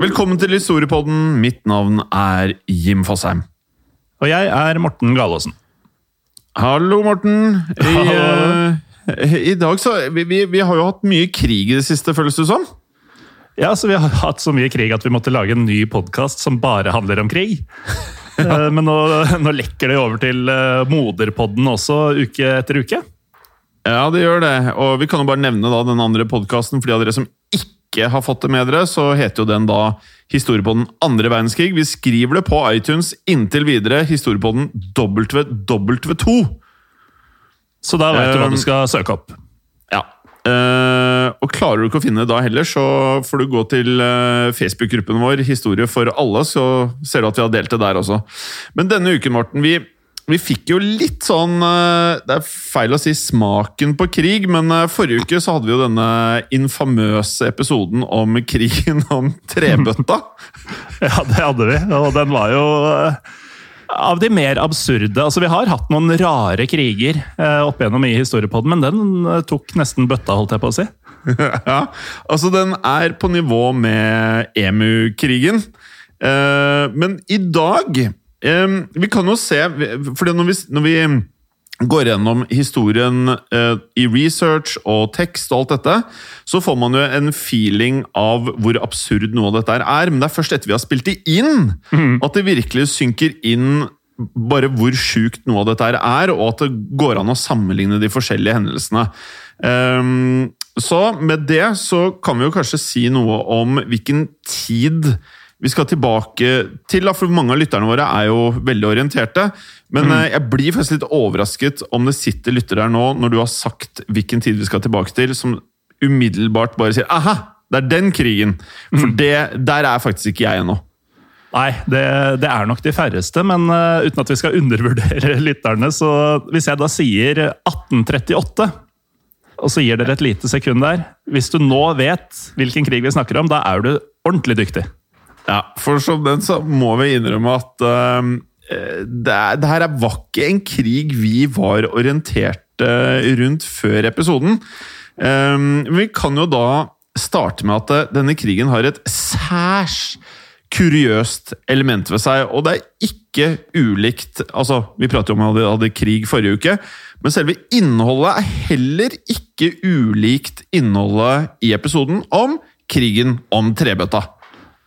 Velkommen til Historiepodden. Mitt navn er Jim Fosheim. Og jeg er Morten Galaasen. Hallo, Morten. I, eh, i dag så vi, vi, vi har jo hatt mye krig i det siste, føles det som. Ja, så Vi har hatt så mye krig at vi måtte lage en ny podkast som bare handler om krig. ja. Men nå, nå lekker det over til eh, moderpodden også, uke etter uke. Ja, det gjør det. Og vi kan jo bare nevne da den andre podkasten. For de av dere som ikke har fått det med dere, så heter jo den da Historiepodden andre verdenskrig. Vi skriver det på iTunes inntil videre. Historiepodden WW2. Så da vet du hva du skal søke opp. Ja. Uh, og klarer du ikke å finne det da heller, så får du gå til uh, Facebook-gruppen vår Historie for alle, så ser du at vi har delt det der også. Men denne uken, Morten, vi, vi fikk jo litt sånn eh, Det er feil å si smaken på krig, men eh, forrige uke så hadde vi jo denne infamøse episoden om krigen om trebøtta. Ja, det hadde vi, og den var jo eh, av de mer absurde. Altså, Vi har hatt noen rare kriger eh, opp gjennom i historiepodden, men den tok nesten bøtta, holdt jeg på å si. ja, altså den er på nivå med EMU-krigen. Eh, men i dag eh, Vi kan jo se For når vi, når vi går gjennom historien uh, i research og tekst og alt dette, så får man jo en feeling av hvor absurd noe av dette er. Men det er først etter vi har spilt det inn, at det virkelig synker inn bare hvor sjukt noe av dette er, og at det går an å sammenligne de forskjellige hendelsene. Um, så med det så kan vi jo kanskje si noe om hvilken tid vi skal tilbake til. da, For mange av lytterne våre er jo veldig orienterte. Men mm. jeg blir faktisk litt overrasket om det sitter lyttere her nå, når du har sagt hvilken tid vi skal tilbake til, som umiddelbart bare sier 'aha, det er den krigen'. For det, der er faktisk ikke jeg ennå. Nei, det, det er nok de færreste, men uh, uten at vi skal undervurdere lytterne, så hvis jeg da sier 1838, og så gir dere et lite sekund der Hvis du nå vet hvilken krig vi snakker om, da er du ordentlig dyktig. Ja, for som den så må vi innrømme at eh, det, er, her er- var ikke en krig vi var orientert eh, rundt før episoden. Um, vi kan jo da starte med at eh, denne krigen har et særs kuriøst element ved seg, og det er ikke ulikt Altså, vi pratet jo om at vi hadde krig forrige uke, men selve innholdet er heller ikke ulikt innholdet i episoden om krigen om trebøtta.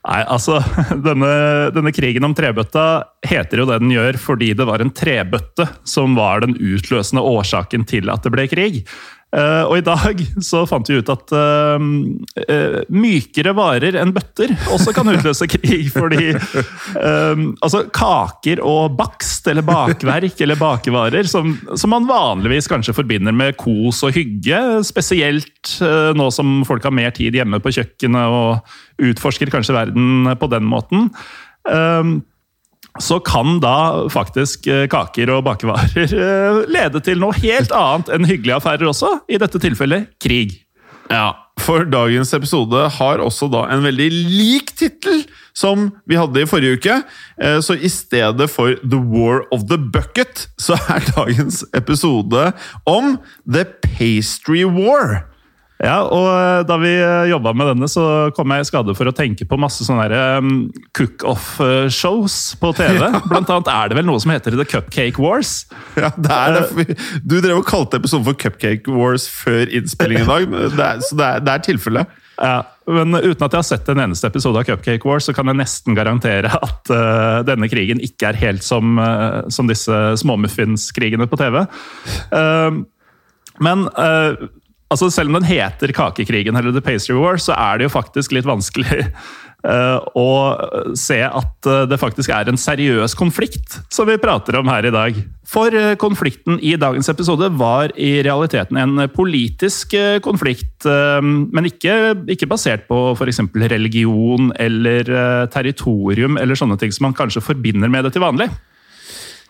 Nei, altså, denne, denne krigen om trebøtta heter jo det den gjør fordi det var en trebøtte som var den utløsende årsaken til at det ble krig. Eh, og i dag så fant vi ut at uh, uh, mykere varer enn bøtter også kan utløse krig. Fordi altså kaker og bakst eller bakverk eller bakevarer, som, som man vanligvis kanskje forbinder med kos og hygge, spesielt nå som folk har mer tid hjemme på kjøkkenet og utforsker kanskje verden på den måten. eh, så kan da faktisk eh, kaker og bakevarer eh, lede til noe helt annet enn hyggelige affærer også. I dette tilfellet krig. Ja, for dagens episode har også da en veldig lik tittel som vi hadde i forrige uke. Eh, Så i stedet for The War of the Bucket, så er dagens episode om The Pastry War. Ja, og eh, da vi jobba med denne, så kom jeg i skade for å tenke på masse sånne um, cook-off-shows på TV. Blant annet er det vel noe som heter The Cupcake Wars. Ja, det er det. Du drev og kalte episoden for Cupcake Wars før innspillingen i dag, det er, så det er, det er tilfellet. Ja, men uten at jeg har sett en eneste episode av Cupcake Wars, så kan jeg nesten garantere at uh, denne krigen ikke er helt som, uh, som disse småmuffinskrigene på TV. Uh, men eh, altså selv om den heter Kakekrigen eller The Pastry War, så er det jo faktisk litt vanskelig uh, å se at eh, det faktisk er en seriøs konflikt som vi prater om her i dag. For eh, konflikten i dagens episode var i realiteten en politisk konflikt, men ikke, ikke basert på f.eks. religion eller territorium eller sånne ting som man kanskje forbinder med det til vanlig.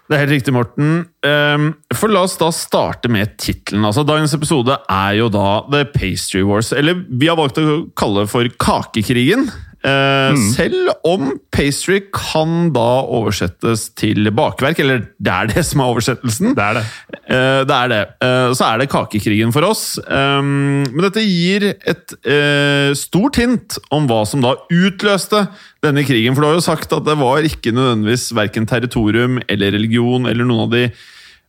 Det er helt riktig, Morten. Ehm, For la oss da starte med tittelen. Altså, dagens episode er jo da The Pastry Wars, eller vi har valgt å kalle det for Kakekrigen. Eh, Selv om pastry kan da oversettes til bakverk, eller det er det som er oversettelsen. Det er det. Eh, det er det. Eh, så er det kakekrigen for oss. Um, men dette gir et stort hint om hva som da utløste denne krigen. For du har jo sagt at det var ikke nødvendigvis verken territorium eller religion eller noen av de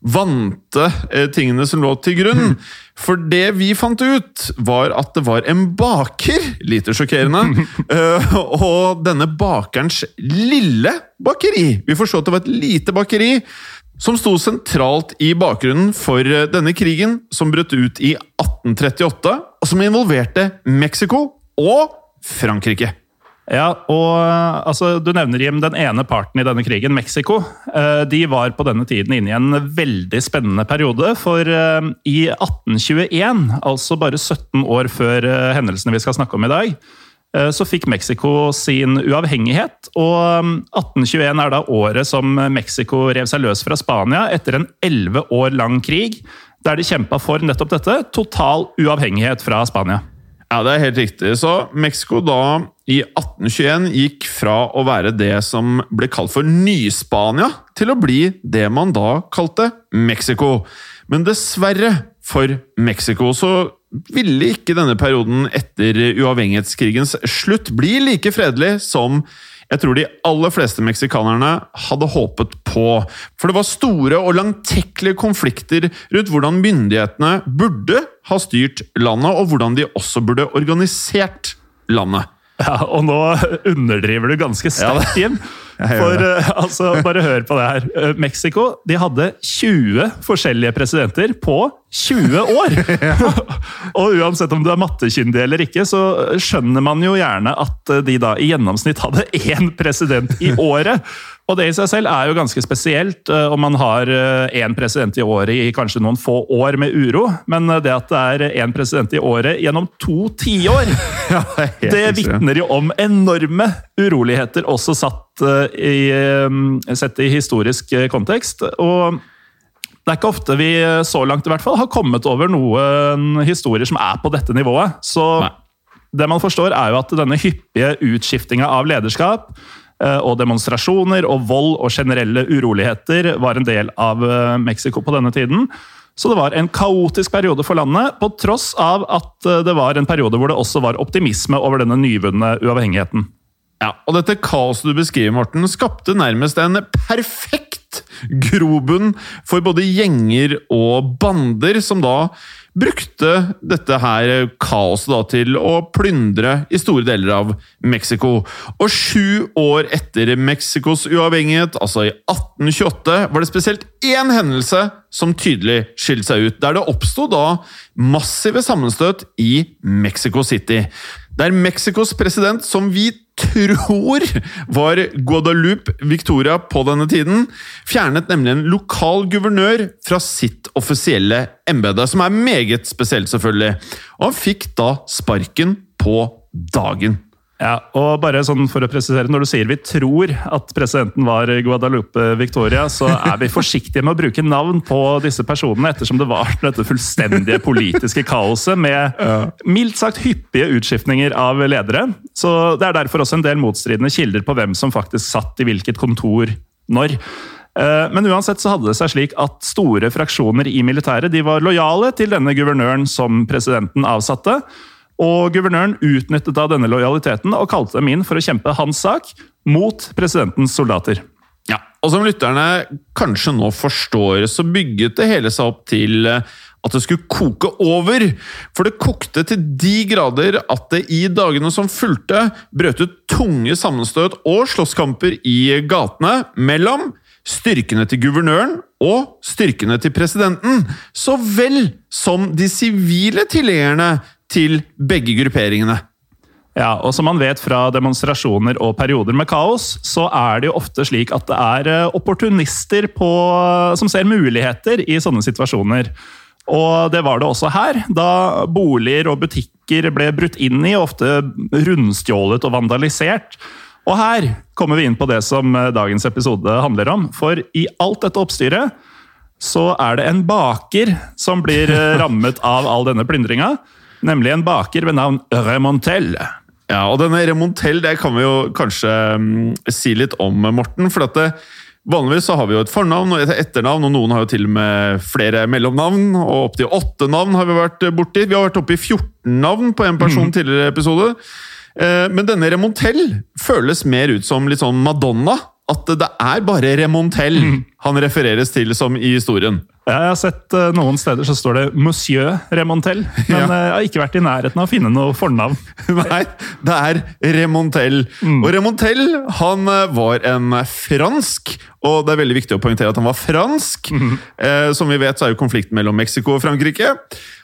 vante eh, tingene som lå til grunn. For det vi fant ut, var at det var en baker. Lite sjokkerende. eh, og denne bakerens lille bakeri Vi forstår at det var et lite bakeri som sto sentralt i bakgrunnen for eh, denne krigen, som brøt ut i 1838, og som involverte Mexico og Frankrike. Ja, og eh, altså, Du nevner Jim, den ene parten i denne krigen, Mexico. Eh, De var på denne tiden inne i en veldig spennende periode. For eh, i 1821, altså bare 17 år før hendelsene vi skal snakke om i dag, så fikk Mexico sin uavhengighet. Og eh, 1821 er da året som Mexico rev seg løs fra Spania etter en 11 år lang krig, der de kjempa for nettopp dette total uavhengighet fra Spania. Ja, det er helt riktig. Så Mexico da i 1821 gikk fra å være det som ble kalt for Ny-Spania, til å bli det man da kalte Mexico. Men dessverre for Mexico så ville ikke denne perioden etter uavhengighetskrigens slutt bli like fredelig som jeg tror de aller fleste meksikanerne hadde håpet på. For det var store og langtekkelige konflikter rundt hvordan myndighetene burde ha styrt landet, og hvordan de også burde organisert landet. Ja, Og nå underdriver du ganske sterkt, Jim. For eh, altså, bare hør på det her. Eh, Mexico de hadde 20 forskjellige presidenter på 20 år! og uansett om du er mattekyndig eller ikke, så skjønner man jo gjerne at eh, de da i gjennomsnitt hadde én president i året. Og det i seg selv er jo ganske spesielt eh, om man har én president i året i kanskje noen få år med uro, men eh, det at det er én president i året gjennom to tiår ja, det ekstremt. vitner jo om enorme uroligheter, også satt eh, i, eh, sett i historisk eh, kontekst. Og det er ikke ofte vi eh, så langt i hvert fall har kommet over noen historier som er på dette nivået. Så Nei. det man forstår, er jo at denne hyppige utskiftinga av lederskap eh, og demonstrasjoner og vold og generelle uroligheter var en del av eh, Mexico på denne tiden. Så det var en kaotisk periode for landet, på tross av at det var en periode hvor det også var optimisme over denne nyvunne uavhengigheten. Ja, og dette kaoset du beskriver, Morten, skapte nærmest en perfekt grobunn for både gjenger og bander, som da brukte dette her kaoset da til å plyndre i store deler av Mexico. Og sju år etter Mexicos uavhengighet, altså i 1828, var det spesielt én hendelse som tydelig skilte seg ut, der det oppsto da massive sammenstøt i Mexico City. Der Mexicos president, som vi tror var Guadalupe Victoria på denne tiden, fjernet nemlig en lokal guvernør fra sitt offisielle embete, som er meget spesielt, selvfølgelig. Og han fikk da sparken på dagen. Ja, og bare sånn for å presisere, Når du sier vi tror at presidenten var Guadalupe Victoria, så er vi forsiktige med å bruke navn på disse personene, ettersom det var dette fullstendige politiske kaoset med mildt sagt hyppige utskiftninger av ledere. Så Det er derfor også en del motstridende kilder på hvem som faktisk satt i hvilket kontor når. Eh, Men uansett så hadde det seg slik at store fraksjoner i militæret de var lojale til denne guvernøren som presidenten avsatte. Og guvernøren utnyttet da denne lojaliteten og kalte dem inn for å kjempe hans sak mot presidentens soldater. Ja, og som lytterne kanskje nå forstår, så bygget det hele seg opp til eh, at det skulle koke over. For det kokte til de grader at det i dagene som fulgte, brøt ut tunge sammenstøt og slåsskamper i gatene mellom styrkene til guvernøren og styrkene til presidenten, så vel som de sivile tilhengerne til begge grupperingene. Ja, og Som man vet fra demonstrasjoner og perioder med kaos, så er det jo ofte slik at det er eh, opportunister på, som ser muligheter i sånne situasjoner. Og det var det også her, da boliger og butikker ble brutt inn i, ofte rundstjålet og vandalisert. Og her kommer vi inn på det som eh, dagens episode handler om. For i alt dette oppstyret så er det en baker som blir eh, rammet av all denne plyndringa. Nemlig en baker ved navn Remontel. Ja, og denne Remontel det kan vi jo kanskje um, si litt om, Morten. for at det, Vanligvis så har vi jo et fornavn og et etternavn, og noen har jo til og med flere mellomnavn. og Opptil åtte navn har vi vært borti. Vi har vært oppe i 14 navn på en person tidligere episode. Eh, Men denne Remontel føles mer ut som litt sånn Madonna. At det er bare Remontel han refereres til som i historien. Ja, Jeg har sett eh, noen steder så står det 'Monsieur Remontel', men Ja. eh, jeg har ikke vært i nærheten av å finne noe fornavn. Nei, det er Remontel. Og Remontel han eh, var en fransk, og det er veldig viktig å poengtere at han var fransk. Eh, som vi vet, så er jo konflikten mellom Mexico og Frankrike.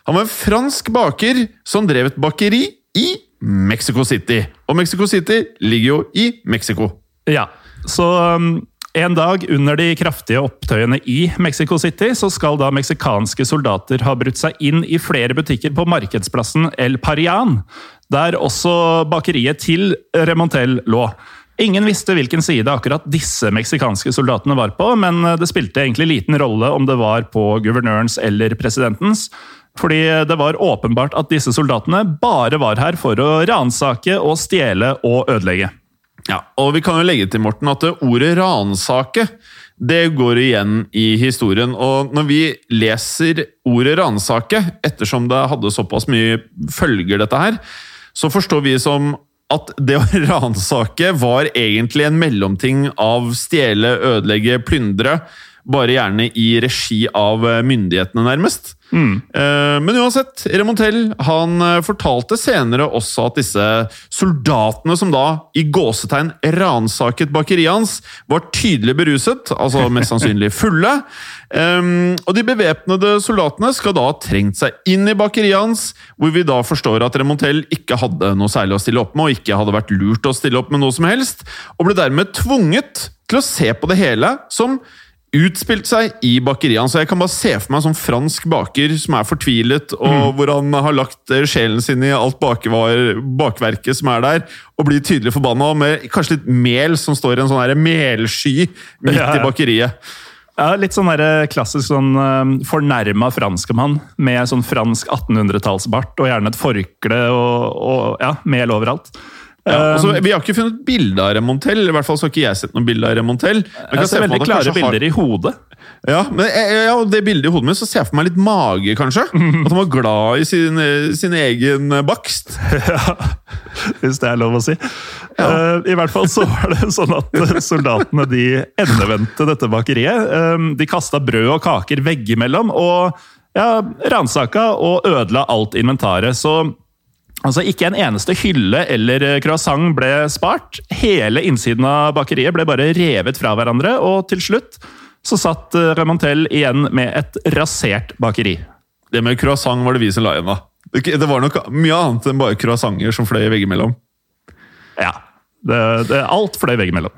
Han var en fransk baker som drev et bakeri i Mexico City. Og Mexico City ligger jo i Mexico. Ja, så um, en dag under de kraftige opptøyene i Mexico City, så skal da meksikanske soldater ha brutt seg inn i flere butikker på markedsplassen El Parian, der også bakeriet til Remontel lå. Ingen visste hvilken side akkurat disse meksikanske soldatene var på, men det spilte egentlig liten rolle om det var på guvernørens eller presidentens. Fordi det var åpenbart at disse soldatene bare var her for å ransake og stjele og ødelegge. Ja, og vi kan jo legge til, Morten, at ordet ransake det går igjen i historien. Og når vi leser ordet ransake, ettersom det hadde såpass mye følger, dette her, så forstår vi som at det å ransake var egentlig en mellomting av stjele, ødelegge, plyndre. Bare gjerne i regi av myndighetene, nærmest. Mm. Men uansett, Remontel han eh, fortalte senere også at disse soldatene som da i gåsetegn ransaket bakeriet hans, var tydelig beruset, altså mest sannsynlig fulle. Um, og de bevæpnede soldatene skal da ha trengt seg inn i bakeriet hans, hvor vi da forstår at Remontel ikke hadde noe særlig å stille opp med, og ikke hadde vært lurt å stille opp med noe som helst, og ble dermed tvunget til å se på det hele som utspilt seg i bakeriet hans. Så jeg kan bare se for meg en sånn fransk baker som er fortvilet, og hvor han har lagt eh, sjelen sin i alt bakvar, bakverket som er der, og blir tydelig forbanna, med kanskje litt mel som står i en sånn melsky midt Ja, ja. i bakeriet. Ja, Litt sånn der klassisk sånn uh, fornærma franskmann med sånn fransk 1800-tallsbart og gjerne et forkle og, og ja, mel overalt. Ja, altså, Um, vi har ikke funnet bilde av Remontel, i hvert fall så har ikke jeg sett noe bilde av Remontel. Jeg jeg ser veldig klare bilder har- i hodet. Ja, men ja, det bildet i hodet mitt så ser jeg for meg litt mage, kanskje. At han var glad i sin, eh, sin egen bakst. ja, Hvis det er lov å si. Eh, I hvert fall så var det sånn at eh, soldatene de endevendte dette bakeriet. Eh, De kasta brød og kaker veggimellom og ja, ransaka og ødela alt inventaret. Så altså, ikke en eneste hylle eller eh, croissant ble spart. Hele innsiden av bakeriet ble bare revet fra hverandre, og til slutt så satt eh, Remontel igjen med et rasert bakeri. Det med croissant var det vi som la igjen, da. Det var nok mye annet enn bare croissanter som fløy veggimellom. Ja. Det, det, alt fløy veggimellom.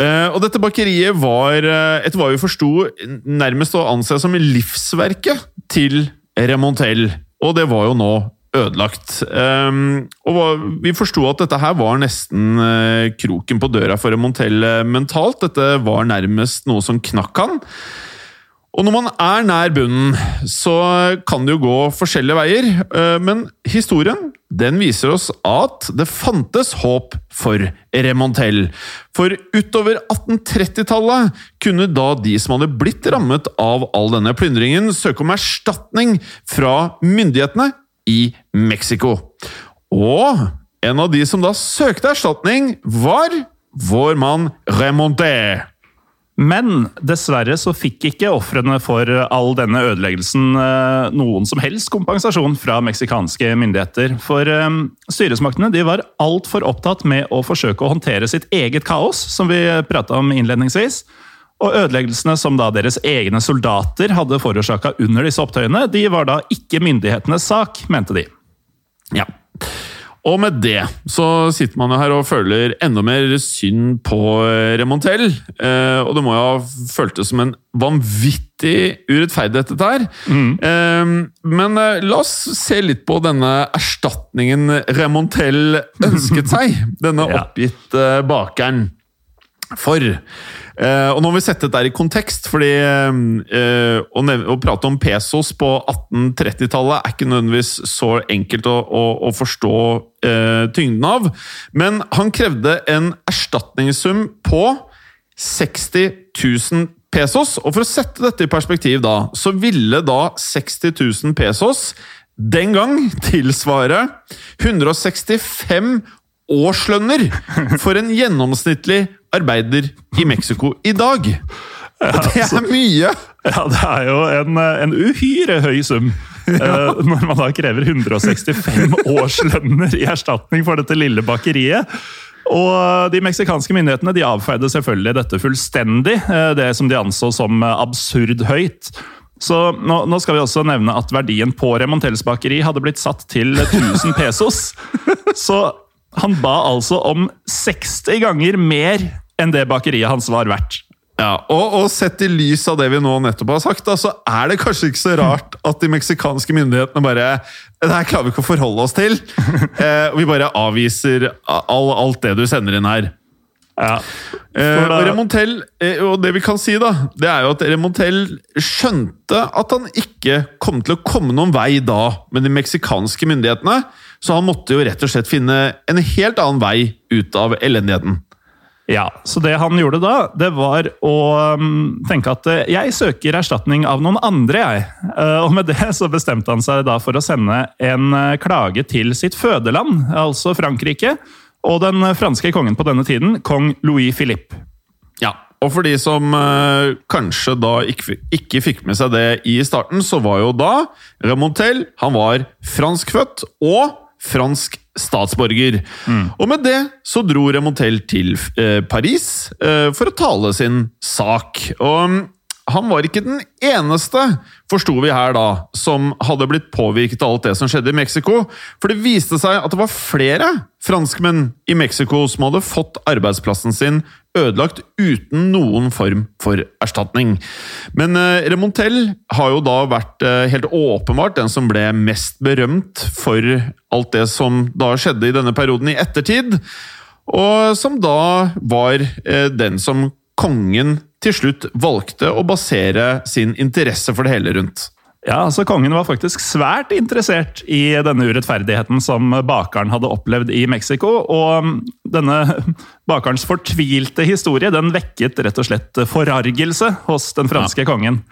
Eh, og dette bakeriet var, eh, etter hva vi forsto, nærmest å anse som livsverket til Remontel. Og det var jo nå ødelagt. Um, og vi forsto at dette her var nesten uh, kroken på døra for Remontel eh, mentalt. Dette var nærmest noe som knakk han. Og når man er nær bunnen, så kan det jo gå forskjellige veier. Uh, Men historien den viser oss at det fantes håp for Remontel. For utover 1830-tallet kunne da de som hadde blitt rammet av all denne plyndringen, søke om erstatning fra myndighetene i Mexico. Og en av de som da søkte erstatning, var vår mann Remonté. Men dessverre så fikk ikke ofrene for all denne ødeleggelsen eh, noen som helst kompensasjon fra meksikanske myndigheter. For eh, styresmaktene de var altfor opptatt med å forsøke å håndtere sitt eget kaos, som vi prata om innledningsvis. Og ødeleggelsene som da deres egne soldater hadde forårsaka under disse opptøyene, de var da ikke myndighetenes sak, mente de. Ja. Og med det så sitter man jo her og føler enda mer synd på eh, Remontel. Eh, og det må jo ha føltes som en vanvittig urettferdighet, dette her. Eh, men eh, la oss se litt på denne erstatningen Remontel ønsket seg. Denne oppgitte bakeren. For eh, Og nå må vi sette dette i kontekst, fordi uh, å, å prate om pesos på 1830-tallet er ikke nødvendigvis så enkelt å, å, å forstå uh, tyngden av. Men han krevde en erstatningssum på 60 000 pesos. Og for å sette dette i perspektiv, da, så ville da 60 000 pesos den gang tilsvare 165 årslønner for en gjennomsnittlig arbeider i Mexico i dag. Og det er mye! Ja, det er jo en, en uhyre høy sum. Ja. Når man da krever 165 årslønner i erstatning for dette lille bakeriet. Og De meksikanske myndighetene de avfeide selvfølgelig dette fullstendig, eh, det som de anså som eh, absurd høyt. Så nå, nå skal vi også nevne at verdien på Remontels bakeri hadde blitt satt til 1000 pesos. Så han ba altså om 60 ganger mer enn det bakeriet hans var verdt. Ja, og, og sett i lys av det vi nå nettopp har sagt, da, så er det kanskje ikke så rart at de meksikanske myndighetene bare Det her klarer vi ikke å forholde oss til. Eh, og vi bare avviser all, alt det du sender inn her. Ja. Eh, og Remontel, eh, og det vi kan si, da, det er jo at Remontel skjønte at han ikke kom til å komme noen vei da med de meksikanske myndighetene, så han måtte jo rett og slett finne en helt annen vei ut av elendigheten. Ja, så det han gjorde da, det var å um, tenke at eh, jeg søker erstatning av noen andre, jeg. Eh, og med det så bestemte han seg da for å sende en eh, klage til sitt fødeland, altså Frankrike, og den franske kongen på denne tiden, kong Louis Philippe. Ja, og for de som kanskje da ikke, ikke fikk med seg det i starten, så var jo da Remontel Han var franskfødt og fransk statsborger. Og med det så dro Remontel til eh, Paris eh, for å tale sin sak. Og mm, han var ikke den eneste, forsto vi her da, som hadde blitt påvirket av alt det som skjedde i Mexico. For det viste seg at det var flere franskmenn i Mexico som hadde fått arbeidsplassen sin ødelagt uten noen form for erstatning. Men eh, Remontel har jo da vært eh, helt åpenbart den som ble mest berømt for alt det som da skjedde i denne perioden i ettertid, og som da var eh, den som kongen til slutt valgte å basere sin interesse for det hele rundt. Ja, altså Kongen var faktisk svært interessert i denne urettferdigheten som bakeren hadde opplevd i Mexico. Og denne bakerens fortvilte historie den vekket rett og slett forargelse hos den franske kongen.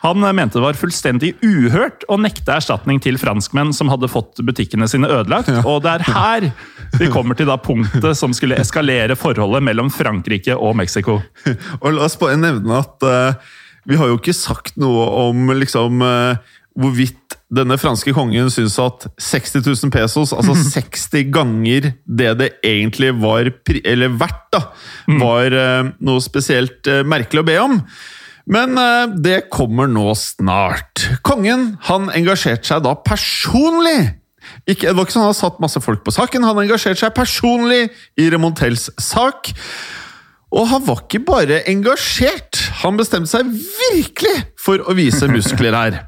Han mente det var fullstendig uhørt å nekte erstatning til franskmenn som hadde fått butikkene sine ødelagt. Og det er her vi kommer til da punktet som skulle eskalere forholdet mellom Frankrike og Mexico. Og la oss bare nevne at eh, vi har jo ikke sagt noe om liksom eh, hvorvidt denne franske kongen syns at 60 000 pesos, altså 60 ganger det det egentlig var eller verdt, da, var eh, noe spesielt eh, merkelig å be om. Men det kommer nå snart. Kongen han engasjerte seg da personlig ikke, det var ikke sånn at Han satt masse folk på saken, han engasjerte seg personlig i Remontels sak. Og han var ikke bare engasjert, han bestemte seg virkelig for å vise muskler her.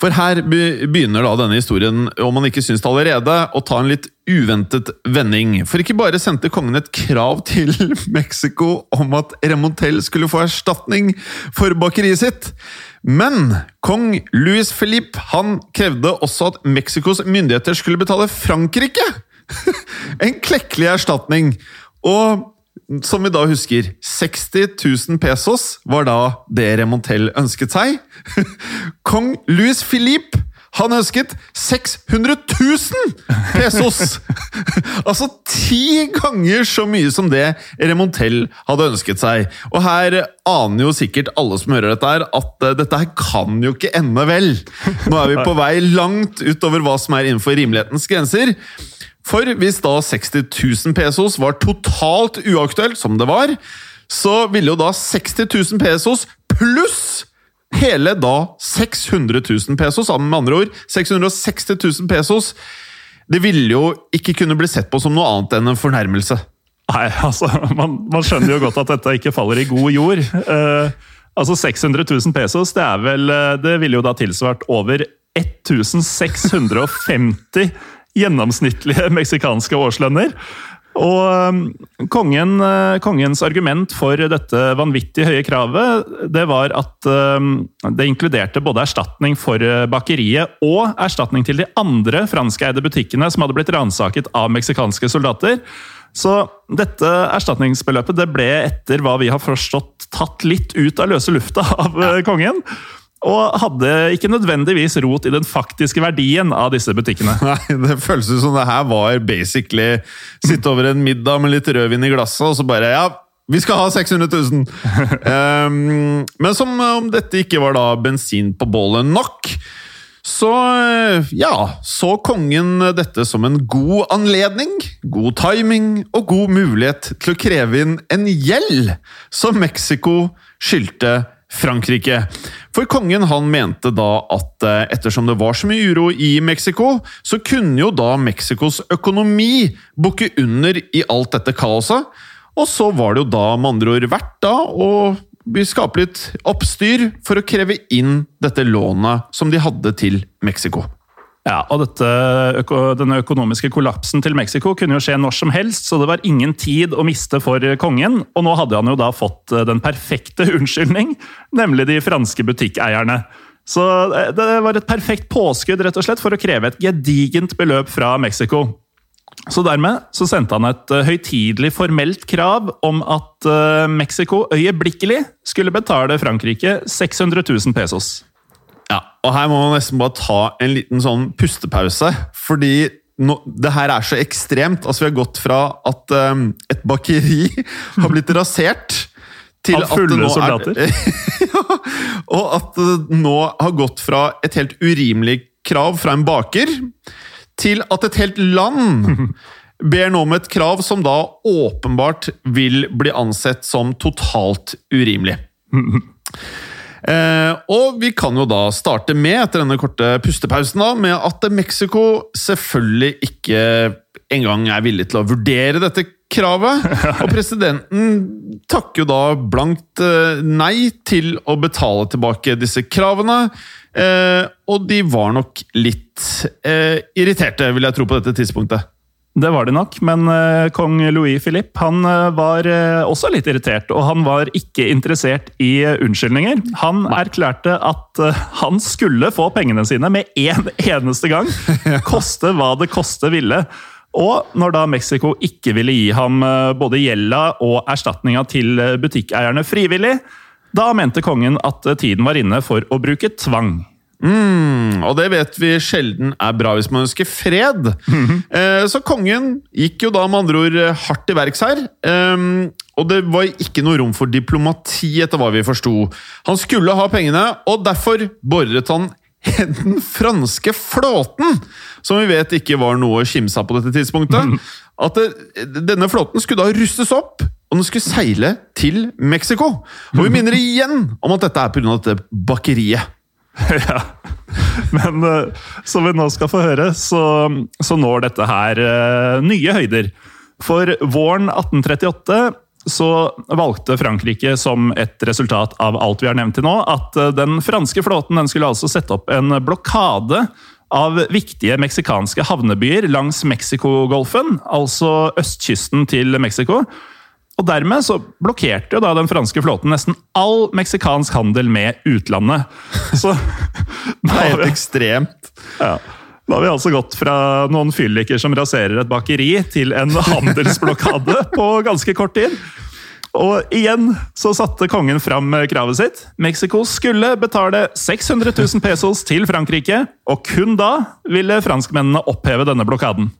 For her begynner da denne historien, om man ikke syns det allerede, å ta en litt uventet vending. For ikke bare sendte kongen et krav til Mexico om at Remontel skulle få erstatning for bakeriet sitt, men kong Louis Philippe han krevde også at Mexicos myndigheter skulle betale Frankrike en klekkelig erstatning. Og som vi da husker, 60 000 pesos var da det Remontel ønsket seg. Kong Louis Philippe han ønsket 600 000 pesos! altså ti ganger så mye som det Remontel hadde ønsket seg. Og her aner jo sikkert alle som hører dette, her, at eh, dette her kan jo ikke ende vel. Nå er vi på vei langt utover hva som er innenfor rimelighetens grenser. For hvis da 60 000 pesos var totalt uaktuelt, som det var, så ville jo da 60 000 pesos pluss hele da 600 000 pesos, med andre ord 660 000 pesos, det ville jo ikke kunne bli sett på som noe annet enn en fornærmelse. Nei, altså, man, man skjønner jo godt at dette ikke faller i god jord. Uh, altså 600 000 pesos, det, er vel, eh, det ville jo da tilsvart over 1650 gjennomsnittlige meksikanske årslønner. Og um, kongen, uh, kongens argument for dette vanvittig høye kravet, det var at um, det inkluderte både erstatning for uh, bakeriet og erstatning til de andre franskeide butikkene som hadde blitt ransaket av meksikanske soldater. Så dette erstatningsbeløpet det ble etter hva vi har forstått tatt litt ut av løse lufta av uh, kongen. Og hadde ikke nødvendigvis rot i den faktiske verdien av disse butikkene. Nei, Det føles ut som det her var basically sitte over en middag med litt rødvin i glasset, og så bare Ja, vi skal ha 600 000! um, men som om dette ikke var da bensin på bålet nok, så ja, så kongen dette som en god anledning, god timing og god mulighet til å kreve inn en gjeld som Mexico skyldte Frankrike. For kongen han mente da at eh, ettersom det var så mye uro i Mexico, så kunne jo da Mexicos økonomi bukke under i alt dette kaoset. Og så var det jo da med andre ord verdt da å skape litt oppstyr for å kreve inn dette lånet som de hadde til Mexico. Ja, og dette, øko, Denne økonomiske kollapsen til Mexico kunne jo skje når som helst, så det var ingen tid å miste for kongen. Og nå hadde han jo da fått eh, den perfekte unnskyldning, nemlig de franske butikkeierne. Så eh, det var et perfekt påskudd rett og slett for å kreve et gedigent beløp fra Mexico. Så dermed så sendte han et eh, høytidelig formelt krav om at Mexico øyeblikkelig skulle betale Frankrike 600 000 pesos. Ja, og her må man nesten bare ta en liten sånn pustepause, fordi no, det her er så ekstremt. Altså, vi har gått fra at um, et bakeri har blitt rasert til Av fulle soldater? Er, ja, og at det nå har gått fra et helt urimelig krav fra en baker til at et helt land ber nå om et krav som da åpenbart vil bli ansett som totalt urimelig. Eh, og vi kan jo da starte med, etter denne korte pustepausen, da, med at Mexico selvfølgelig ikke engang er villig til å vurdere dette kravet. Og presidenten takker jo da blankt eh, nei til å betale tilbake disse kravene. Eh, og de var nok litt eh, irriterte, vil jeg tro, på dette tidspunktet. Det var det nok, men uh, kong Louis Philippe han uh, var uh, også litt irritert. Og han var ikke interessert i unnskyldninger. Han erklærte at han skulle få pengene sine med en eneste gang. Koste hva det koste ville. Og når da Mexico ikke ville gi ham både gjelda og erstatninga til butikkeierne frivillig, da mente kongen at tiden var inne for å bruke tvang. Mm, og det vet vi sjelden er bra hvis man ønsker fred. eh, så kongen gikk jo da med andre ord hardt til verks her. Eh, og det var ikke noe rom for diplomati, etter hva vi forsto. Han skulle ha pengene, og derfor boret han den franske flåten, som vi vet ikke var noe å kimse av på dette tidspunktet. At det, denne flåten skulle da rustes opp, og den skulle seile til Mexico. Og vi minner igjen om at dette er pga. dette bakeriet. ja. Men uh, som vi nå skal få høre, så, så når dette her uh, nye høyder. For våren 1838 så valgte Frankrike, som et resultat av alt vi har nevnt til nå, at eh, den franske flåten den skulle altså sette opp en blokade av viktige meksikanske havnebyer langs Mexicogolfen, altså østkysten til Mexico. Og Dermed så blokkerte jo da den franske flåten nesten all meksikansk handel med utlandet. Så Det er helt ekstremt. ja. Da har vi altså gått fra noen fylliker som raserer et bakeri, til en handelsblokade på ganske kort tid. Og igjen så satte kongen fram kravet sitt. Mexico skulle betale 600 000 pesos til Frankrike, og kun da ville franskmennene oppheve denne blokaden.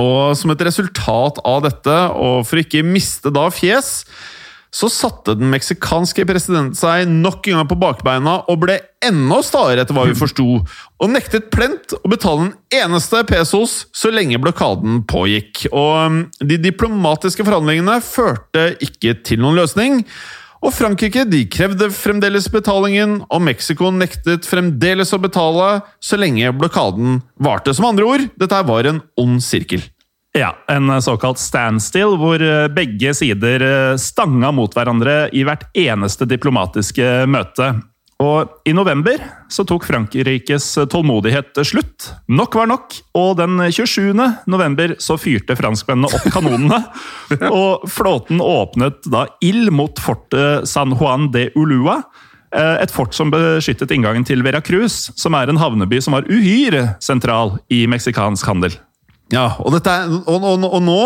Og som et resultat av dette, og for ikke miste da fjes, så satte den meksikanske presidenten seg nok en gang på bakbeina og ble enda staere, etter hva vi forsto, og nektet plent å betale en eneste pesos så lenge blokaden pågikk. Og um, de diplomatiske forhandlingene førte ikke til noen løsning. Og Frankrike de krevde fremdeles betalingen, og Mexico nektet fremdeles å betale så lenge blokaden varte. Som andre ord, dette var en ond sirkel. Ja, En såkalt standstill, hvor eh, begge sider eh, stanga mot hverandre i hvert eneste diplomatiske møte. Og I november så tok Frankrikes tålmodighet slutt. Nok var nok, og den 27. november så fyrte franskmennene opp kanonene. og flåten åpnet da ild mot fortet San Juan de Ulua. eh, Et fort som beskyttet inngangen til Veracruz, som er en havneby som var uhyre sentral i meksikansk handel. Ja, og, er, og, og, og nå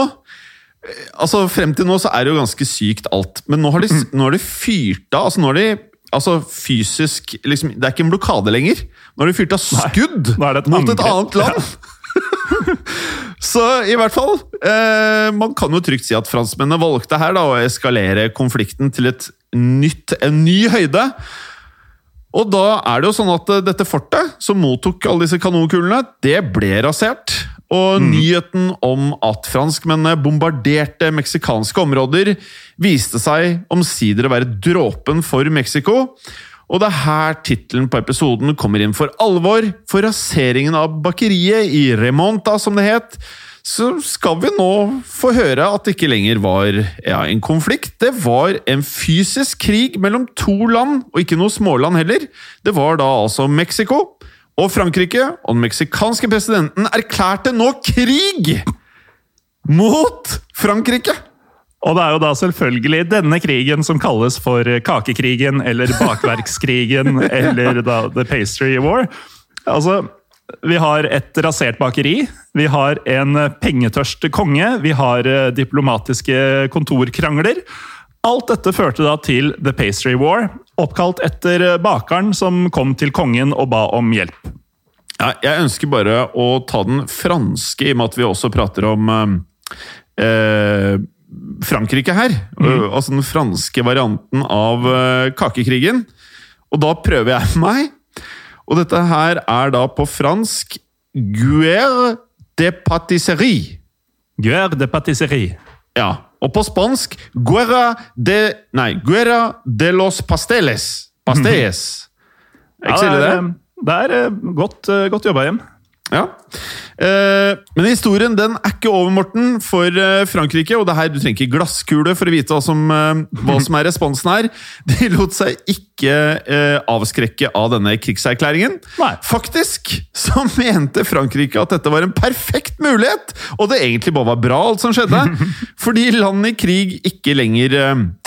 eh, Altså, Frem til nå så er det jo ganske sykt alt, men nå har de, nå har de fyrt av altså Nå har de altså fysisk liksom, Det er ikke en blokade lenger. Nå har de fyrt av skudd nå er et mot et annet land! så i hvert fall eh, Man kan jo trygt si at franskmennene valgte her da å eskalere konflikten til et nytt, en ny høyde. Og da er det jo sånn at eh, dette fortet, som mottok alle disse kanonkulene, det ble rasert. Og nyheten om at franskmennene bombarderte meksikanske områder, viste seg omsider å være dråpen for Mexico. Og det er her tittelen på episoden kommer inn for alvor. For raseringen av bakeriet i Remonta, som det het, så skal vi nå få høre at det ikke lenger var ja, en konflikt. Det var en fysisk krig mellom to land, og ikke noe småland heller. Det var da altså Mexico og Frankrike, og den meksikanske presidenten erklærte nå krig mot Frankrike! Og det er jo da selvfølgelig denne krigen som kalles for kakekrigen, eller bakverkskrigen, eller da The Pastry War. Altså, vi har et rasert bakeri, vi har en pengetørst konge, vi har eh, diplomatiske kontorkrangler. Alt dette førte da til The Pastry War, oppkalt etter eh, bakeren som kom til kongen og ba om hjelp. Ja, jeg ønsker bare å ta den franske, i og med at vi også prater om eh, Frankrike her. Mm. Altså den franske varianten av eh, kakekrigen. Og da prøver jeg meg. Og dette her er da på fransk Guerre de patisserie. Guerre de patisserie. Ja. Og på spansk Guerra de Nei, Guerra de los pasteles. Pastellas. Er ikke så ille, det? er, det er eh, godt, eh, godt jobba hjem. Ja. Eh, men historien den er ikke over, Morten, for eh, Frankrike. Og det her, Du trenger ikke glasskule for å vite hva som, eh, hva som er responsen her. De lot seg ikke avskrekke av denne krigserklæringen. Nei. Faktisk så mente Frankrike at dette var en perfekt mulighet, og det egentlig bare var bra, alt som skjedde. fordi land i krig ikke lenger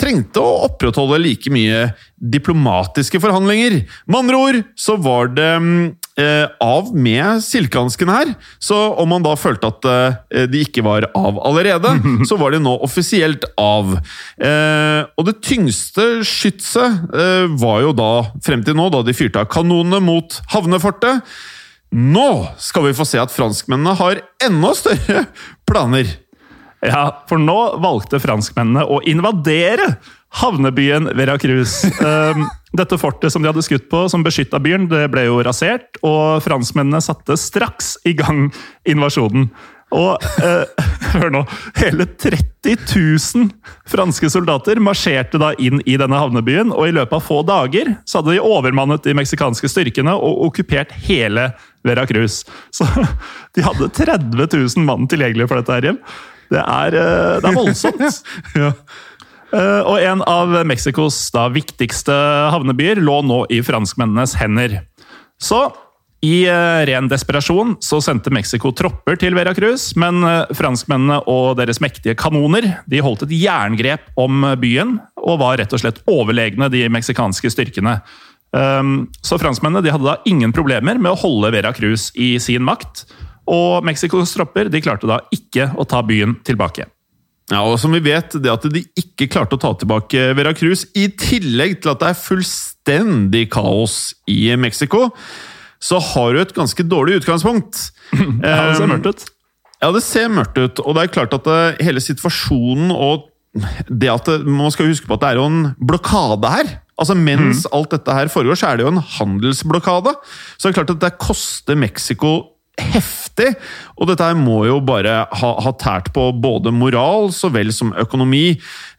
trengte å opprettholde like mye diplomatiske forhandlinger. Med andre ord så var det mm, eh, av med silkehansken her. Så om man da følte at eh, de ikke var av allerede, så var de nå offisielt av. Eh, og det tyngste skytset eh, var jo da, frem til nå, da de fyrte av kanonene mot havnefortet. Nå skal vi få se at franskmennene har enda større planer. Ja, for nå valgte franskmennene å invadere havnebyen Veracruz. Um, dette fortet som de hadde skutt på, som beskytta byen, det ble jo rasert, og franskmennene satte straks i gang invasjonen. Og eh, hør nå, hele 30 000 franske soldater marsjerte da inn i denne havnebyen, og i løpet av få dager så hadde de overmannet de meksikanske styrkene og okkupert hele Veracruz. Så de hadde 30 000 mann tilgjengelig for dette her hjem. Det er, eh, det er voldsomt. Ja. Eh, Og en av Mexicos da viktigste havnebyer lå nå i franskmennenes hender. Så i eh, ren desperasjon så sendte Mexico tropper til Veracruz, men eh, franskmennene og deres mektige kanoner de holdt et jerngrep om byen og var rett og slett overlegne de meksikanske styrkene. Um, Så franskmennene de hadde da ingen problemer med å holde Veracruz i sin makt, og Mexicos tropper de klarte da ikke å ta byen tilbake. Ja, og som vi vet, det at de ikke klarte å ta tilbake Veracruz, i tillegg til at det er fullstendig kaos i Mexico, så har du et ganske dårlig utgangspunkt. Ja, det ser mørkt ut. Ja, det ser mørkt ut, og det er klart at det, hele situasjonen og det at det, Man skal huske på at det er jo en blokade her. Altså Mens alt dette her foregår, så er det jo en handelsblokade. Så det er klart at det koster Mexico heftig, og dette her må jo bare ha, ha tært på både moral så vel som økonomi.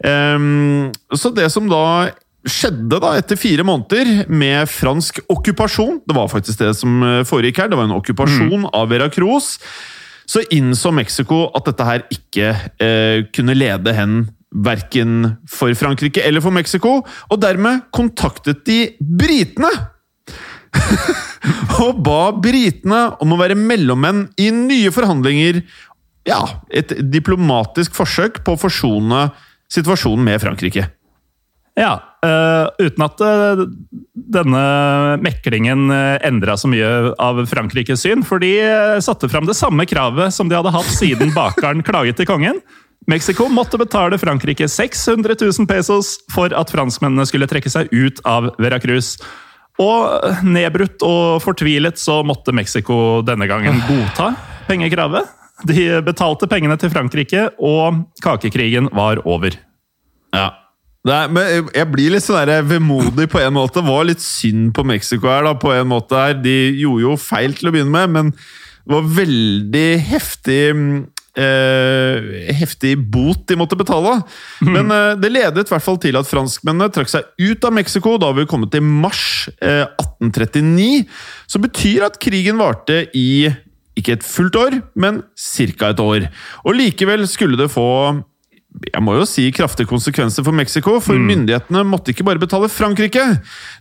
Um, så det som da skjedde da etter fire måneder med fransk okkupasjon Det var faktisk det som eh, foregikk her. Det var en okkupasjon av Veracruz. Så innså Mexico at dette her ikke eh, kunne lede hen verken for Frankrike eller for Mexico, og dermed kontaktet de britene! og ba britene om å være mellommenn i nye forhandlinger. Ja, et diplomatisk forsøk på å forsone situasjonen med Frankrike. Ja, eh, uten at eh, denne meklingen uh, endra så mye av Frankrikes syn, for de eh, satte fram det samme kravet som de hadde hatt siden bakeren klaget til kongen. Mexico måtte betale Frankrike 600 000 pesos for at franskmennene skulle trekke seg ut av Veracruz. Og nedbrutt og fortvilet så måtte Mexico denne gangen godta pengekravet. De betalte pengene til Frankrike, og kakekrigen var over. Ja. Er, men jeg- blir litt sånn vemodig på en måte. Det var litt synd på Mexico her, da, på en måte. her. De gjorde jo feil til å begynne med, men det var veldig heftig mm, eh, heftig bot de måtte betale. Men eh, det ledet i hvert fall til at franskmennene trakk seg ut av Mexico da vi kom til mars eh, 1839. Som betyr at krigen varte i ikke et fullt år, men ca. et år. Og likevel skulle det få jeg må jo si kraftige konsekvenser for Mexico, for myndighetene måtte ikke bare betale Frankrike.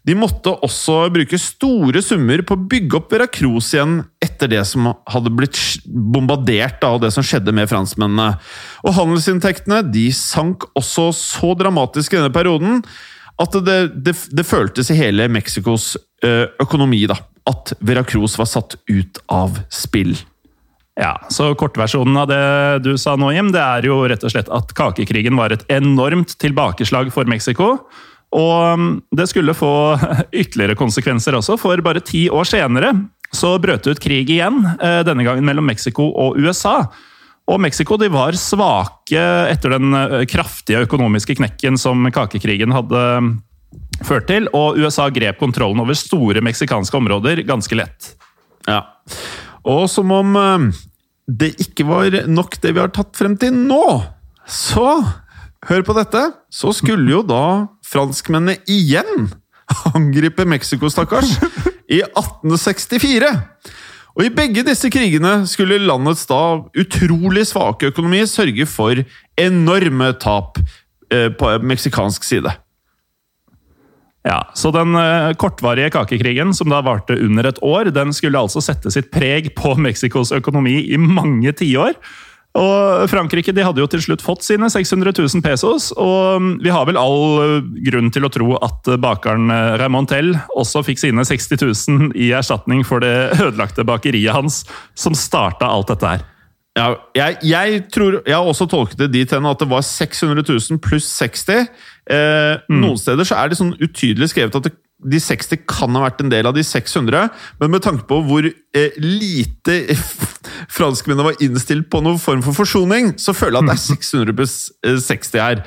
De måtte også bruke store summer på å bygge opp Veracruz igjen etter det som hadde blitt bombardert av det som skjedde med franskmennene. Og handelsinntektene de sank også så dramatisk i denne perioden at det, det, det føltes i hele Mexicos økonomi da, at Veracruz var satt ut av spill. Ja, så Kortversjonen av det du sa nå, Jim, det er jo rett og slett at kakekrigen var et enormt tilbakeslag for Mexico. Og mm, det skulle få ytterligere konsekvenser også, for bare ti år senere så brøt det ut krig igjen, eh, denne gangen mellom Mexico og USA. Og Mexico de var svake etter den eh, kraftige økonomiske knekken som kakekrigen hadde mm, ført til, og USA grep kontrollen over store meksikanske områder ganske lett. Ja. Og som om eh, det ikke var nok det vi har tatt frem til nå, så Hør på dette! Så skulle jo da franskmennene igjen angripe Mexico, stakkars, i 1864. Og i begge disse krigene skulle landets da utrolig svake økonomi sørge for enorme tap eh, på meksikansk side. Ja, Så den eh, kortvarige kakekrigen, som da varte under et år, den skulle altså sette sitt preg på Mexicos økonomi i mange tiår. Og Frankrike de hadde jo til slutt fått sine 600 000 pesos, og vi har vel all eh, grunn til å tro at bakeren eh, Raymontel også fikk sine 60 000 i erstatning for det ødelagte bakeriet hans, som starta alt dette her. Ja, jeg, jeg, tror, jeg har også tolket det dit hen at det var 600 000 pluss 60. Eh, Noen steder så er det sånn utydelig skrevet at det, de 60 kan ha vært en del av de 600, men med tanke på hvor eh, lite franskmennene var innstilt på noen form for forsoning, så føler jeg at det er 600 pluss eh, 60 her.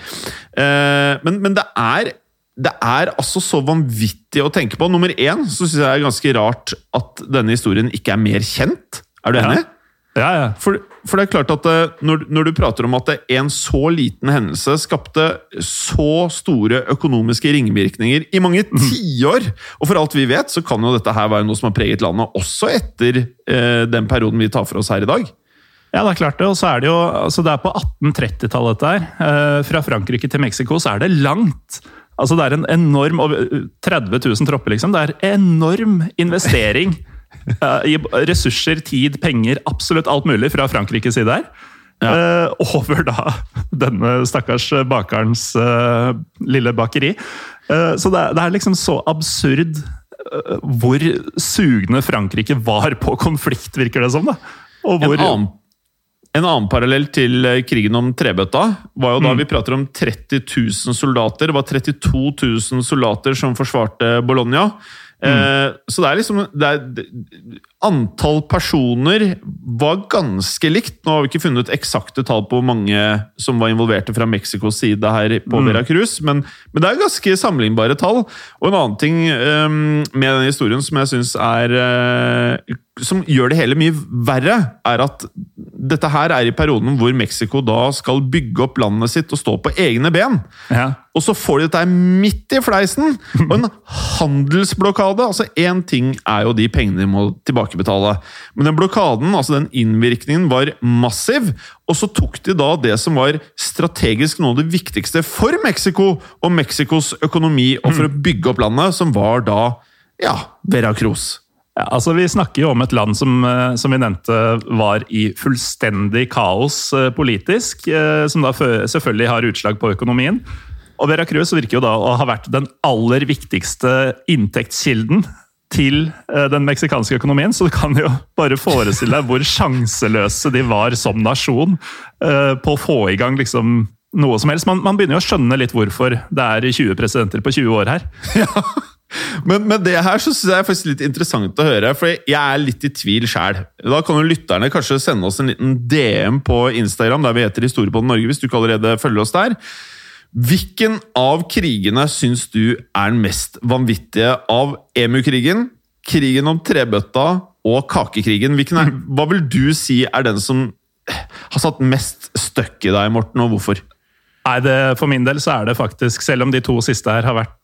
Eh, men, men det er det er altså så vanvittig å tenke på. Nummer én så syns jeg det er ganske rart at denne historien ikke er mer kjent. Er du enig? Ja, ja. For, for det er klart at eh, når, når du prater om at det- en så liten hendelse skapte så store økonomiske ringvirkninger i mange tiår Og for alt vi vet, så kan jo dette her være noe som har preget landet også etter eh, den perioden vi tar for oss her i dag. Ja, det er klart det. Og så er det jo altså Det er på 1830-tallet, dette her. Eh, fra Frankrike til Mexico så er det langt. Altså Det er en enorm 30 000 tropper, liksom. Det er enorm investering eh, ressurser, tid, penger, absolutt alt mulig fra Frankrikes side her. Ja. Uh, over da denne stakkars bakerens uh, lille bakeri. Uh, så det er, det er, liksom så absurd hvor sugne Frankrike var på konflikt, virker det som. da. Hvor, en, annen, en, annen, parallell til krigen om trebøtta var jo da mm. vi prater om 30 000 soldater. Det var 32 000 soldater som forsvarte Bologna. Mm. så det er liksom det er, Antall personer var ganske likt. Nå har vi ikke funnet eksakte tall på hvor mange som var involverte fra Mexicos side her på mm. Veracruz, men, men, det er ganske sammenlignbare tall. Og en annen ting um, med denne historien som jeg syns er uh, Som gjør det hele mye verre, er at dette her er i perioden hvor Mexico da skal bygge opp landet sitt og stå på egne ben. Ja. Og så får de dette midt i fleisen! Og en handelsblokade! altså Én ting er jo de pengene de må tilbakebetale, men den blokaden, altså den innvirkningen, var massiv. Og så tok de da det som var strategisk noe av det viktigste for Mexico og Mexicos økonomi, og for å bygge opp landet, som var da ja, Veracruz. Ja, altså Vi snakker jo om et land som, eh, som vi nevnte var i fullstendig kaos eh, politisk, eh, som da selvfølgelig har utslag på økonomien. Og Vera Cruz virker jo da å ha vært den aller viktigste inntektskilden til den meksikanske økonomien, så du kan jo bare forestille deg hvor sjanseløse de var som nasjon på å få i gang liksom noe som helst. Man, man begynner jo å skjønne litt hvorfor det er 20 presidenter på 20 år her. Ja, men med det her så synes jeg faktisk litt interessant å høre, for jeg er litt i tvil sjæl. Da kan jo lytterne kanskje sende oss en liten DM på Instagram, der vi heter Historiepodden Norge, hvis du ikke allerede følger oss der. Hvilken av krigene syns du er den mest vanvittige av EMU-krigen, krigen om trebøtta og kakekrigen? Er, hva vil du si er den som har satt mest støkk i deg, Morten, og hvorfor? Nei, det, For min del så er det faktisk, selv om de to siste her har vært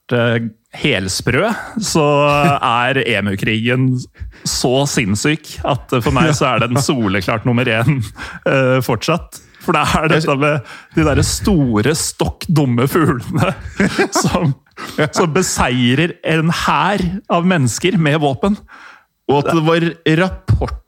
helsprø, så er EMU-krigen så sinnssyk at for meg så er den soleklart nummer én uh, fortsatt. For det er dette med de derre store, stokk dumme fuglene som, som beseirer en hær av mennesker med våpen. Og at det var rapport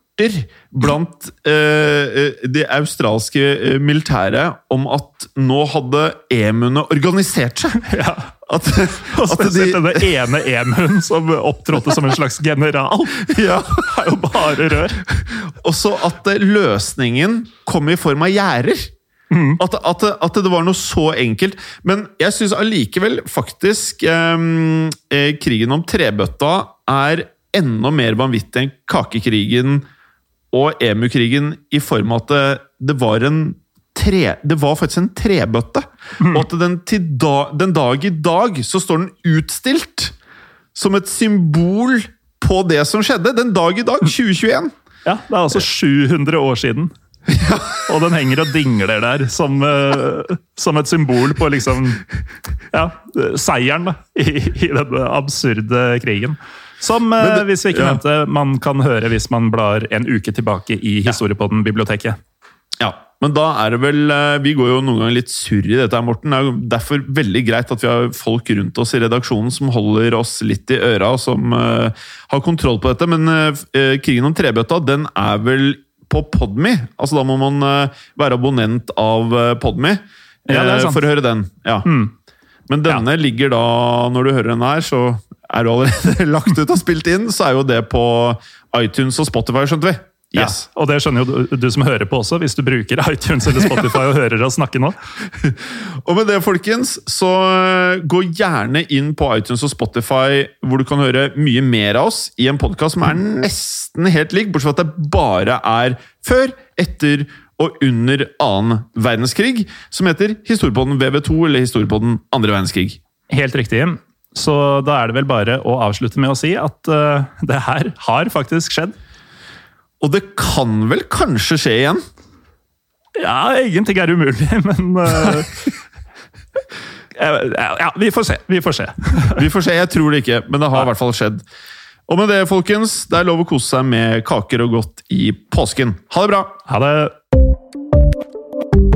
blant eh, det australske eh, militæret om at nå hadde emuene organisert seg. Ja. At, og spesielt de, denne ene emuen som opptrådte som en slags general. Ja. Det er jo bare rør. Også at eh, løsningen kom i form av gjerder. Mm. At, at, at, det var noe så enkelt. Men jeg syns allikevel faktisk ehm, eh, krigen om trebøtta er enda mer vanvittig enn kakekrigen og EMU-krigen i form av at det, var en tre, det var faktisk en trebøtte. Mm. Og at den, da, den dag i dag så står den utstilt som et symbol på det som skjedde. Den dag i dag, 2021. Ja, det er altså 700 år siden. Ja. Og den henger og dingler der som, uh, som et symbol på liksom Ja, seieren da, i, i denne absurde krigen. Som det, eh, hvis vi ikke ja. mente, man kan høre hvis man blar en uke tilbake i Historiepodden-biblioteket. Ja, men da er det vel eh, Vi går jo noen ganger litt surr i dette, Morten. Det er jo derfor veldig greit at vi har folk rundt oss i redaksjonen som holder oss litt i øra, og som uh, har kontroll på dette. Men uh, krigen om trebøtta, den er vel på Podme? Altså da må man uh, være abonnent av Podme ja, for å høre den. Ja. Mm. Men denne ja. ligger da, når du hører den her, så er du allerede lagt ut og spilt inn, så er jo det på iTunes og Spotify, skjønte vi. Yes. Ja, og det skjønner jo du, du, som hører på også, hvis du bruker iTunes eller Spotify og hører oss snakke nå. og med det, folkens, så eh, gå gjerne inn på iTunes og Spotify, hvor du kan høre mye mer av oss i en podkast som er nesten helt lik, bortsett fra at det bare er før, etter og under annen verdenskrig, som heter Historiepodden VV2 eller Historiepodden andre verdenskrig. Helt riktig. Så da er det vel bare å avslutte med å si at uh, det her har faktisk skjedd. Og det kan vel kanskje skje igjen? Ja, ingenting er umulig, men uh, Ja, vi får se. Vi får se. vi får se. Jeg tror det ikke, men det har i hvert fall skjedd. Og med det, folkens, det er lov å kose seg med kaker og godt i påsken. Ha det bra! Ha det!